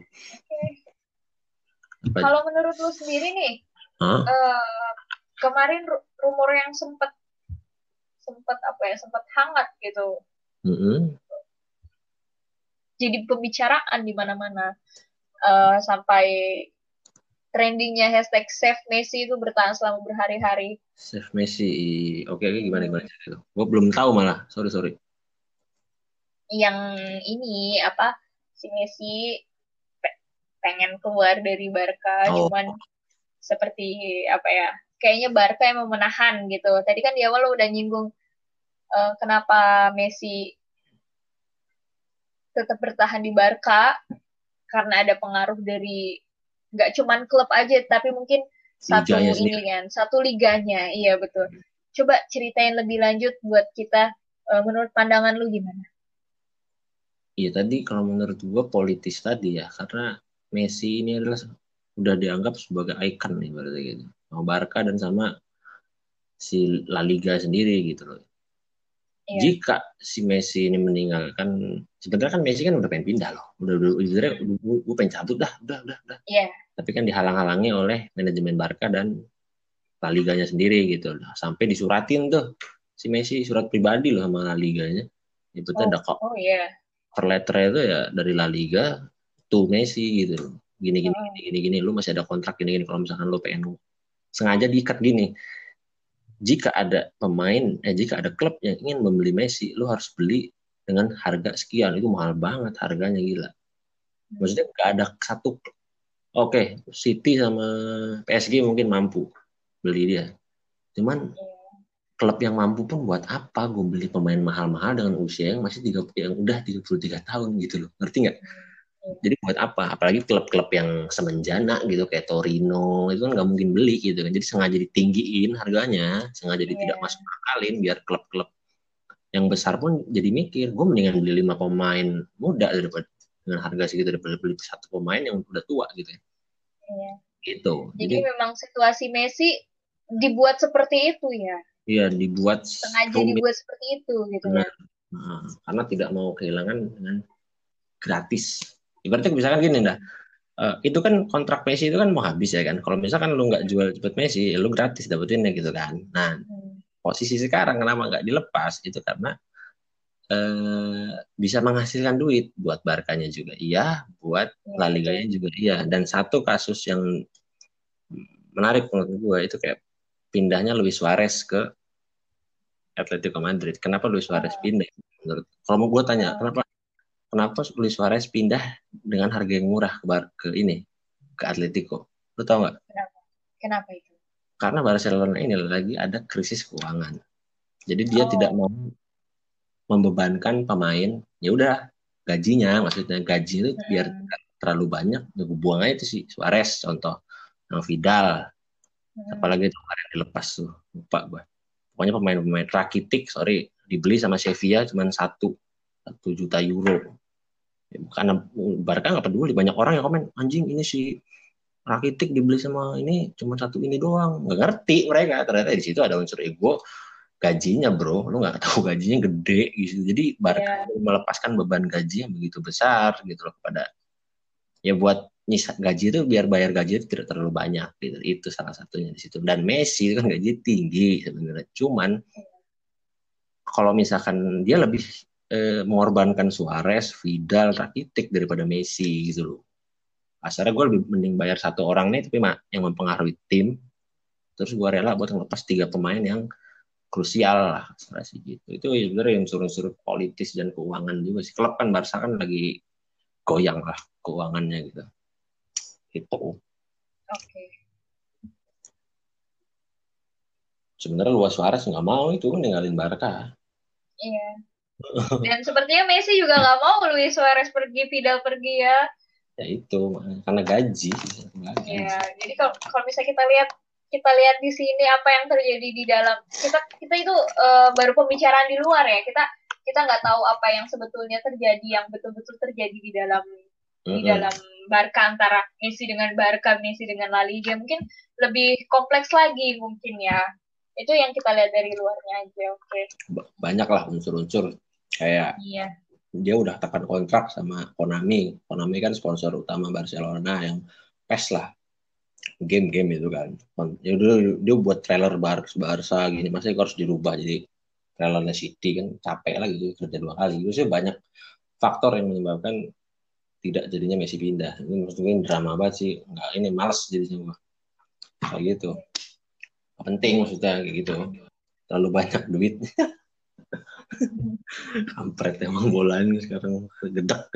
okay. kalau menurut lu sendiri nih huh? uh, kemarin rumor yang sempat sempat apa ya sempat hangat gitu mm -hmm. jadi pembicaraan di mana-mana uh, sampai trendingnya hashtag save Messi itu bertahan selama berhari-hari. Save Messi, oke oke gimana gimana itu? Gue belum tahu malah, sorry sorry. Yang ini apa si Messi pengen keluar dari Barca, oh. cuman seperti apa ya? Kayaknya Barca yang menahan gitu. Tadi kan di awal lo udah nyinggung uh, kenapa Messi tetap bertahan di Barca karena ada pengaruh dari nggak cuman klub aja tapi mungkin satu liganya ini kan satu liganya. Iya betul. Coba ceritain lebih lanjut buat kita uh, menurut pandangan lu gimana? Iya tadi kalau menurut gua politis tadi ya karena Messi ini adalah udah dianggap sebagai ikon nih berarti gitu. Sama Barca dan sama si La Liga sendiri gitu loh Iya. Jika si Messi ini meninggalkan, sebenarnya kan Messi kan udah pengen pindah loh, udah udah udah, gue pengen cabut dah, udah udah udah. Iya. Tapi kan dihalang-halangi oleh manajemen Barca dan La Liganya sendiri gitu loh. Sampai disuratin tuh si Messi surat pribadi loh sama La Liganya. Itu oh, ada kok. Oh iya. Per letter itu ya dari La Liga to Messi gitu loh. Gini gini oh. gini gini gini lu masih ada kontrak gini gini kalau misalkan lu pengen sengaja diikat gini jika ada pemain, eh jika ada klub yang ingin membeli Messi, lu harus beli dengan harga sekian. Itu mahal banget harganya gila. Maksudnya nggak ada satu. Oke, okay, City sama PSG mungkin mampu beli dia. Cuman klub yang mampu pun buat apa gue beli pemain mahal-mahal dengan usia yang masih tiga yang udah 33 tahun gitu loh. Ngerti nggak? Jadi buat apa? Apalagi klub-klub yang semenjana gitu kayak Torino itu kan nggak mungkin beli gitu kan. Jadi sengaja ditinggiin harganya, sengaja yeah. tidak masuk akalin biar klub-klub yang besar pun jadi mikir, gue mendingan beli lima pemain muda daripada dengan harga segitu daripada beli satu pemain yang udah tua gitu ya. Iya. Gitu. Jadi, jadi memang situasi Messi dibuat seperti itu ya. Iya, dibuat sengaja rumit. dibuat seperti itu gitu nah, Nah, karena tidak mau kehilangan dengan gratis ibaratnya misalkan gini dah uh, itu kan kontrak Messi itu kan mau habis ya kan kalau misalkan lu nggak jual cepet Messi lu gratis dapetinnya gitu kan nah hmm. posisi sekarang kenapa nggak dilepas itu karena uh, bisa menghasilkan duit buat Barkanya juga iya buat hmm. La Liganya juga iya dan satu kasus yang menarik menurut gue itu kayak pindahnya Luis Suarez ke Atletico Madrid. Kenapa Luis Suarez hmm. pindah? Menurut kalau mau gue tanya, kenapa kenapa Luis Suarez pindah dengan harga yang murah ke, Bar ke ini ke Atletico? Lu tau nggak? Kenapa? kenapa itu? Karena Barcelona ini lagi ada krisis keuangan. Jadi dia oh. tidak mau membebankan pemain. Ya udah gajinya maksudnya gaji itu hmm. biar terlalu banyak ya buang aja itu sih Suarez contoh. Yang Vidal. Hmm. apalagi itu kemarin dilepas tuh lupa gue pokoknya pemain-pemain Rakitic sorry dibeli sama Sevilla cuma satu satu juta euro karena Barca nggak peduli banyak orang yang komen anjing ini si Rakitic dibeli sama ini cuma satu ini doang. Nggak ngerti mereka. Ternyata di situ ada unsur ego. Gajinya bro lu nggak tahu [LAUGHS] gajinya gede gitu. Jadi Barca yeah. melepaskan beban gaji yang begitu besar gitu loh kepada ya buat nyisa gaji itu biar bayar gaji itu tidak terlalu banyak gitu. Itu salah satunya di situ. Dan Messi itu kan gaji tinggi sebenarnya. Cuman kalau misalkan dia lebih eh, mengorbankan Suarez, Vidal, Rakitic daripada Messi gitu loh. Asalnya gue lebih mending bayar satu orang nih tapi mak yang mempengaruhi tim. Terus gue rela buat ngelepas tiga pemain yang krusial lah gitu. Itu sebenarnya yang suruh-suruh politis dan keuangan juga sih. Klub kan Barca kan lagi goyang lah keuangannya gitu. Itu. Oke. Okay. Sebenarnya Luas Suarez nggak mau itu ninggalin Barca. Iya. Dan sepertinya Messi juga nggak mau Luis Suarez pergi, Vidal pergi ya. Ya itu, karena gaji. Ya, jadi kalau kalau misalnya kita lihat kita lihat di sini apa yang terjadi di dalam kita kita itu uh, baru pembicaraan di luar ya kita kita nggak tahu apa yang sebetulnya terjadi yang betul-betul terjadi di dalam mm -hmm. di dalam Barca antara Messi dengan Barca, Messi dengan La Liga mungkin lebih kompleks lagi mungkin ya. Itu yang kita lihat dari luarnya aja, oke. Okay. Banyak lah unsur-unsur kayak iya. dia udah tekan kontrak sama Konami. Konami kan sponsor utama Barcelona yang PES lah. Game-game itu kan. Ya udah dia buat trailer Bar Barca gini, masih harus dirubah jadi trailernya City kan capek lagi gitu kerja dua kali. Itu sih banyak faktor yang menyebabkan tidak jadinya Messi pindah. Ini maksudnya drama banget sih. Enggak, ini males jadinya Kayak gitu. Penting maksudnya kayak gitu. Terlalu banyak duit. [LAUGHS] [LAUGHS] Kampret emang bola ini sekarang gedek.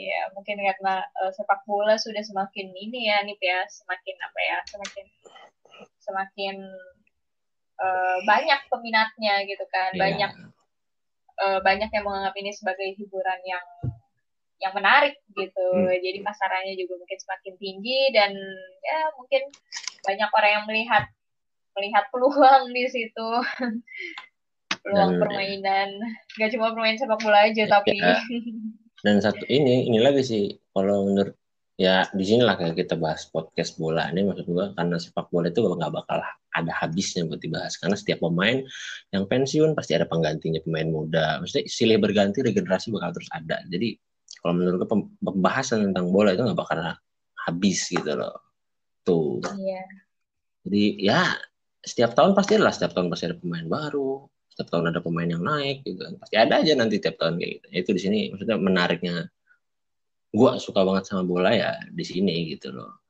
Iya, mungkin karena uh, sepak bola sudah semakin ini ya, nih ya, semakin apa ya, semakin semakin uh, banyak peminatnya gitu kan, yeah. banyak uh, banyak yang menganggap ini sebagai hiburan yang yang menarik gitu. Hmm. Jadi pasarannya juga mungkin semakin tinggi dan ya mungkin banyak orang yang melihat melihat peluang di situ. [LAUGHS] peluang dan, permainan. Gak cuma permainan sepak bola aja ya, tapi [LAUGHS] dan satu ini ini lagi sih kalau menurut ya di sinilah kayak kita bahas podcast bola ini maksud gua karena sepak bola itu nggak bakal ada habisnya buat dibahas. Karena setiap pemain yang pensiun pasti ada penggantinya pemain muda. Maksudnya silih berganti regenerasi bakal terus ada. Jadi kalau menurut gue pembahasan tentang bola itu nggak bakal habis gitu loh. Tuh. Iya. jadi ya setiap tahun pasti lah setiap tahun pasti ada pemain baru setiap tahun ada pemain yang naik gitu kan. Pasti ada aja nanti tiap tahun kayak gitu. Itu di sini maksudnya menariknya. Gue suka banget sama bola ya di sini gitu loh.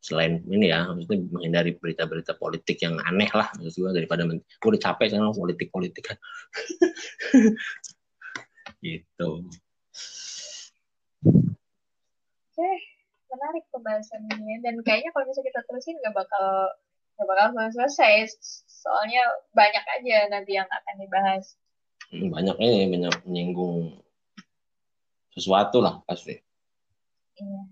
Selain ini ya maksudnya menghindari berita-berita politik yang aneh lah maksud gue daripada gue udah capek sama politik politik kan [LAUGHS] gitu. Oke menarik pembahasan ini dan kayaknya kalau misalnya kita terusin nggak bakal nggak bakal selesai soalnya banyak aja nanti yang akan dibahas hmm, banyak ini banyak menyinggung sesuatu lah pasti Iya.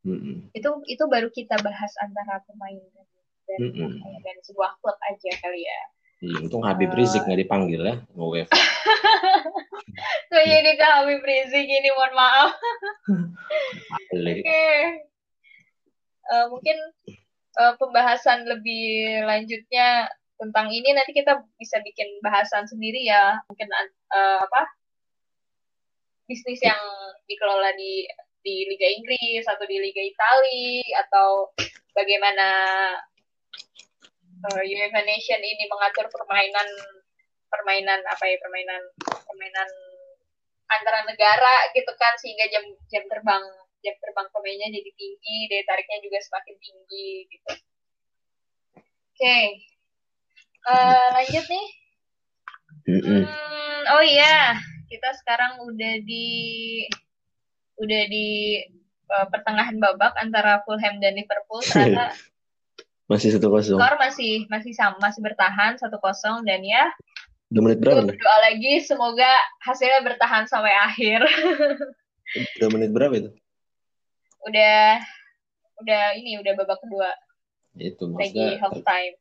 Mm-hmm. Itu itu baru kita bahas antara pemain dan dan, mm-hmm. dan sebuah klub aja kali ya. Iya, untung Habib Rizik nggak dipanggil ya, UEFA. [LAUGHS] Kok jadi ke Habib Rizik ini, mohon maaf. [LAUGHS] Oke. Okay. Uh, mungkin uh, pembahasan lebih lanjutnya tentang ini nanti kita bisa bikin bahasan sendiri ya. Mungkin uh, apa? Bisnis yang dikelola di di Liga Inggris atau di Liga Italia atau bagaimana uh, UEFA Nation ini mengatur permainan permainan apa ya permainan permainan antara negara gitu kan sehingga jam jam terbang jam terbang pemainnya jadi tinggi daya tariknya juga semakin tinggi gitu oke okay. uh, eh, lanjut nih hmm, oh iya kita sekarang udah di udah di uh, pertengahan babak antara Fulham dan Liverpool [LAUGHS] ternyata masih satu kosong skor masih masih sama masih bertahan satu kosong dan ya Dua menit berapa? Berdoa lagi semoga hasilnya bertahan sampai akhir. [LAUGHS] Dua menit berapa itu? Udah udah ini udah babak kedua. Itu maksudnya half time.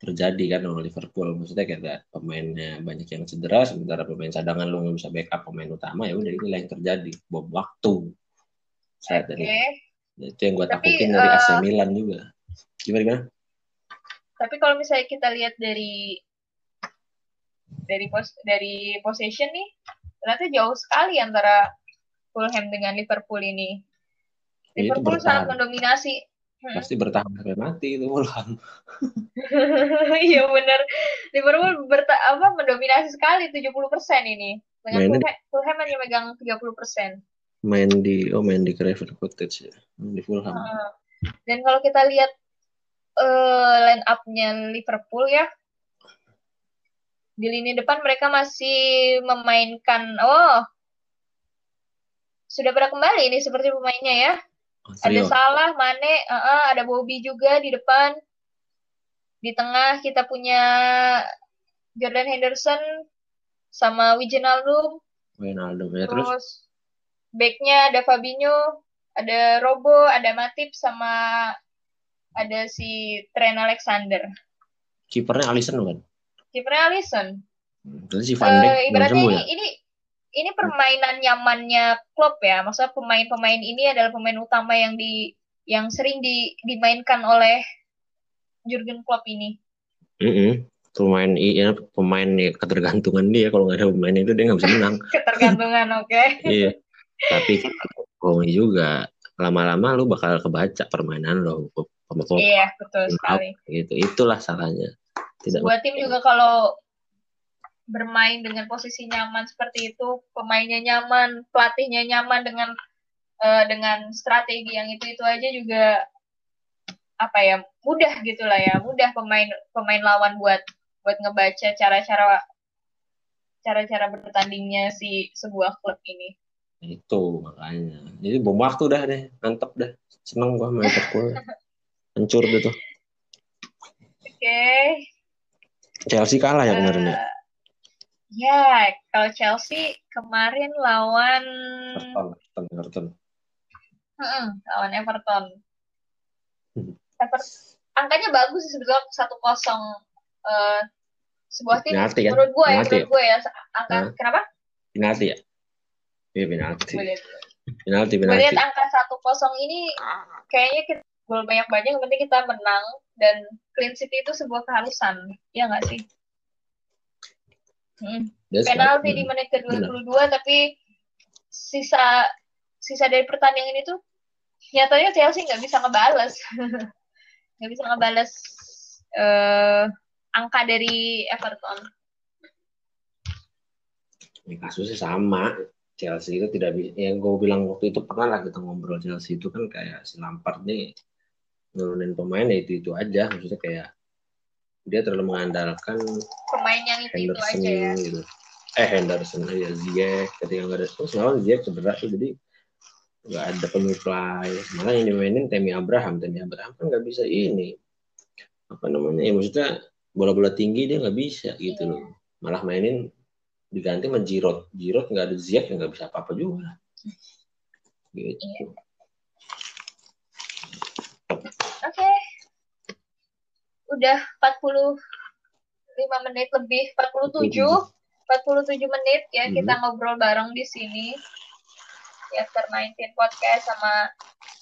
terjadi kan sama Liverpool. Maksudnya kayak pemainnya banyak yang cedera sementara pemain cadangan lu nggak bisa backup pemain utama ya udah inilah yang terjadi. Bom waktu. Saya tadi. Itu yang gue takutin dari AC eh, Milan juga. Gimana gimana? Tapi kalau misalnya kita lihat dari dari pos dari possession nih ternyata jauh sekali antara Fulham dengan Liverpool ini. ya, Liverpool sangat mendominasi Hmm. pasti bertahan sampai mati itu Fulham. [LAUGHS] iya benar. Liverpool berta apa mendominasi sekali 70% ini. Dengan Fulham, Fulham hanya megang 30%. Main di oh main di Craven Cottage ya. Di Fulham. Uh, dan kalau kita lihat uh, line up-nya Liverpool ya. Di lini depan mereka masih memainkan oh sudah pada kembali ini seperti pemainnya ya. Oh, ada Salah, Mane, uh -uh, ada Bobby juga di depan. Di tengah kita punya Jordan Henderson sama Wijnaldum. Wijnaldum ya terus. Terus backnya ada Fabinho, ada Robo, ada Matip sama ada si Trent Alexander. Kipernya Alisson kan? Kipernya Alisson. Hmm, terus si Van Dijk uh, ibaratnya ini, ya? ini ini permainan nyamannya klub ya. Maksudnya pemain-pemain ini adalah pemain utama yang di yang sering di, dimainkan oleh Jurgen Klopp ini. Mm -hmm. Pemain iya pemain ya ketergantungan dia kalau nggak ada pemain itu dia nggak bisa menang. [LAUGHS] ketergantungan oke. Okay. iya. Tapi kan juga lama-lama lu bakal kebaca permainan lo. Iya betul sekali. Gitu itulah salahnya. Tidak. Buat tim juga kalau bermain dengan posisi nyaman seperti itu, pemainnya nyaman, pelatihnya nyaman dengan uh, dengan strategi yang itu itu aja juga apa ya mudah gitulah ya mudah pemain pemain lawan buat buat ngebaca cara-cara cara-cara bertandingnya si sebuah klub ini. Itu makanya. Jadi bom waktu dah deh mantep dah. Seneng gua main Liverpool [LAUGHS] hancur deh tuh. Oke. Okay. Chelsea kalah ya kemarin ya eh, Ya, kalau Chelsea kemarin lawan Everton, Everton. Hmm, lawan Everton. Hmm. Everton. Angkanya bagus sih sebetulnya satu kosong uh, sebuah tim. Penalti, kan? Menurut gue ya, menurut gue ya angka huh? kenapa? Penalti ya. Iya penalti. Penalti, penalti. Gue lihat angka satu kosong ini kayaknya kita gol banyak-banyak, penting kita menang dan clean sheet itu sebuah keharusan, ya nggak sih? Hmm. Penalti di menit ke-22 tapi sisa sisa dari pertandingan itu nyatanya Chelsea nggak bisa ngebales. [LAUGHS] nggak bisa ngebales uh, angka dari Everton. Ini kasusnya sama. Chelsea itu tidak bisa, yang gue bilang waktu itu pernah lah kita ngobrol Chelsea itu kan kayak si Lampard nih nurunin pemain ya itu itu aja maksudnya kayak dia terlalu mengandalkan pemain yang itu, Henderson, itu aja ya. Gitu. Eh Henderson ya Ziyech ketika nggak ada terus malah Ziyech cedera tuh jadi nggak ada penyuplai malah yang dimainin Temi Abraham Temi Abraham kan nggak bisa ini apa namanya ya maksudnya bola-bola tinggi dia nggak bisa gitu loh malah mainin diganti sama Giroud Giroud nggak ada Ziyech yang nggak bisa apa-apa juga gitu iya. oke okay udah 45 menit lebih 47 47 menit ya hmm. kita ngobrol bareng di sini. Di After 19 podcast sama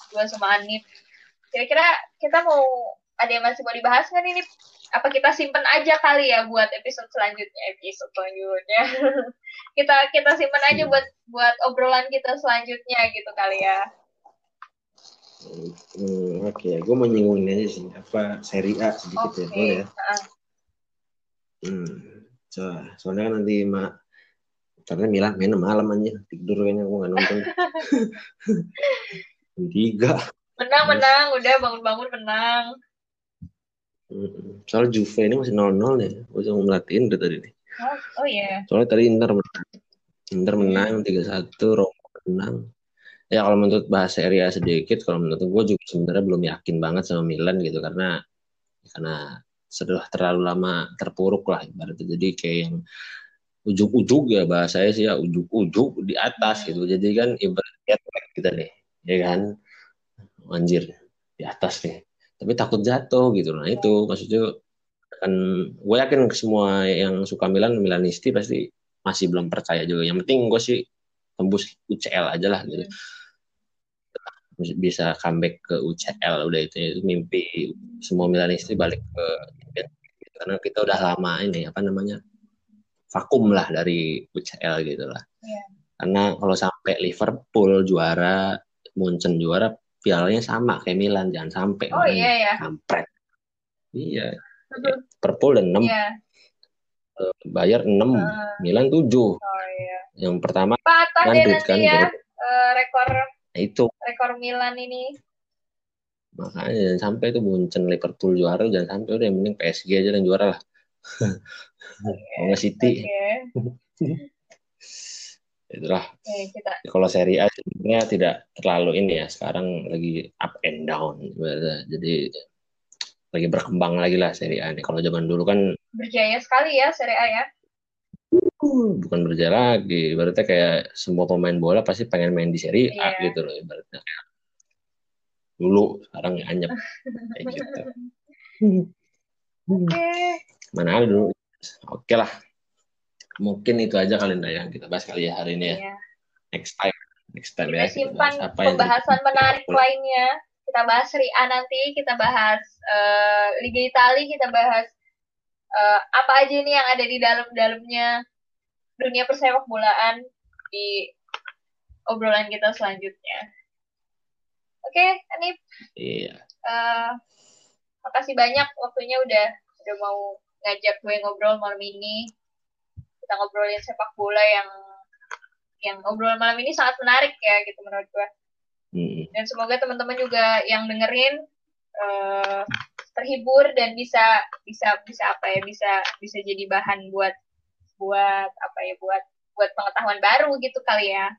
gue sama Anip. Kira-kira kita mau ada yang masih mau dibahas nggak nih apa kita simpen aja kali ya buat episode selanjutnya episode selanjutnya? [LAUGHS] Kita kita simpen aja buat buat obrolan kita selanjutnya gitu kali ya Hmm, Oke, okay. gue mau nyinggung aja sih, apa seri A sedikit okay. ya, boleh ya? Hmm, so, soalnya kan nanti mak, karena Milan main malam aja, tidur kayaknya gue nggak nonton. [LAUGHS] Tiga. Menang, menang, udah bangun-bangun menang. Hmm, soal Juve ini masih 0-0 ya, gue cuma melatihin udah tadi nih. Oh, oh iya. Yeah. Soalnya tadi Inter menang. Inter menang 3-1, Roma menang ya kalau menurut bahas Serie A sedikit kalau menurut gue juga sebenarnya belum yakin banget sama Milan gitu karena karena sudah terlalu lama terpuruk lah ibaratnya. Jadi kayak yang ujuk-ujuk ya bahasanya sih ya ujuk-ujuk di atas gitu. Jadi kan ibaratnya kita nih ya kan? Anjir di atas nih. Tapi takut jatuh gitu. Nah itu maksudnya kan gue yakin semua yang suka Milan Milanisti pasti masih belum percaya juga. Yang penting gue sih tembus UCL aja lah gitu bisa comeback ke UCL udah itu, itu mimpi semua Milanisti balik ke karena kita udah lama ini apa namanya vakum lah dari UCL gitu lah. Yeah. karena kalau sampai Liverpool juara Munchen juara pialanya sama kayak Milan jangan sampai oh iya ya kampret. Iya. Liverpool dan enam yeah. Bayar 6, uh, Milan 7. Oh, iya. Yang pertama Patah Madrid kan ya, uh, rekor Nah, itu. Rekor Milan ini. Makanya jangan sampai itu Munchen Liverpool juara jangan sampai udah yang penting PSG aja yang juara lah. [LAUGHS] Okay. City. Okay. [LAUGHS] Itulah. Okay, kita... Kalau seri A sebenarnya tidak terlalu ini ya. Sekarang lagi up and down. Jadi lagi berkembang lagi lah seri A ini. Kalau zaman dulu kan berjaya sekali ya seri A ya bukan berjalan lagi ibaratnya kayak semua pemain bola pasti pengen main di seri A yeah. gitu loh ibaratnya dulu sekarang anyep [LAUGHS] kayak gitu okay. mana ada dulu oke lah mungkin itu aja kali yang kita bahas kali ya hari ini ya. Iya. Next time, next time kita ya. Simpan kita apa pembahasan menarik lainnya. Kita bahas Serie A nanti, kita bahas uh, Liga Italia, kita bahas uh, apa aja nih yang ada di dalam-dalamnya dunia persepak bolaan di obrolan kita selanjutnya. Oke, okay, Anip. Iya. Uh, makasih banyak waktunya udah udah mau ngajak gue ngobrol malam ini kita ngobrolin sepak bola yang yang obrolan malam ini sangat menarik ya gitu menurut gue. Hmm. Dan semoga teman-teman juga yang dengerin uh, terhibur dan bisa bisa bisa apa ya bisa bisa jadi bahan buat buat apa ya buat buat pengetahuan baru gitu kali ya.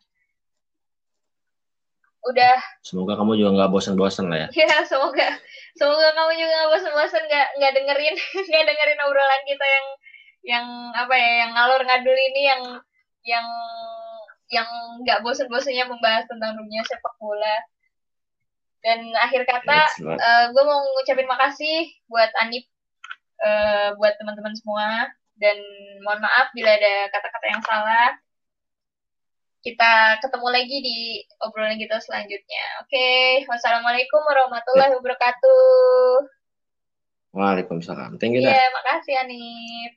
Udah. Semoga kamu juga nggak bosan-bosan lah ya. Ya semoga semoga kamu juga nggak bosan-bosan nggak nggak dengerin [LAUGHS] nggak dengerin obrolan kita yang yang apa ya yang ngalur ngadul ini yang yang yang nggak bosan-bosannya membahas tentang dunia sepak bola dan akhir kata uh, eh, gue mau ngucapin makasih buat Anip uh, buat teman-teman semua dan mohon maaf bila ada kata-kata yang salah kita ketemu lagi di obrolan kita selanjutnya oke okay. wassalamualaikum warahmatullahi wabarakatuh Waalaikumsalam. Thank you. Iya, yeah, makasih Anip.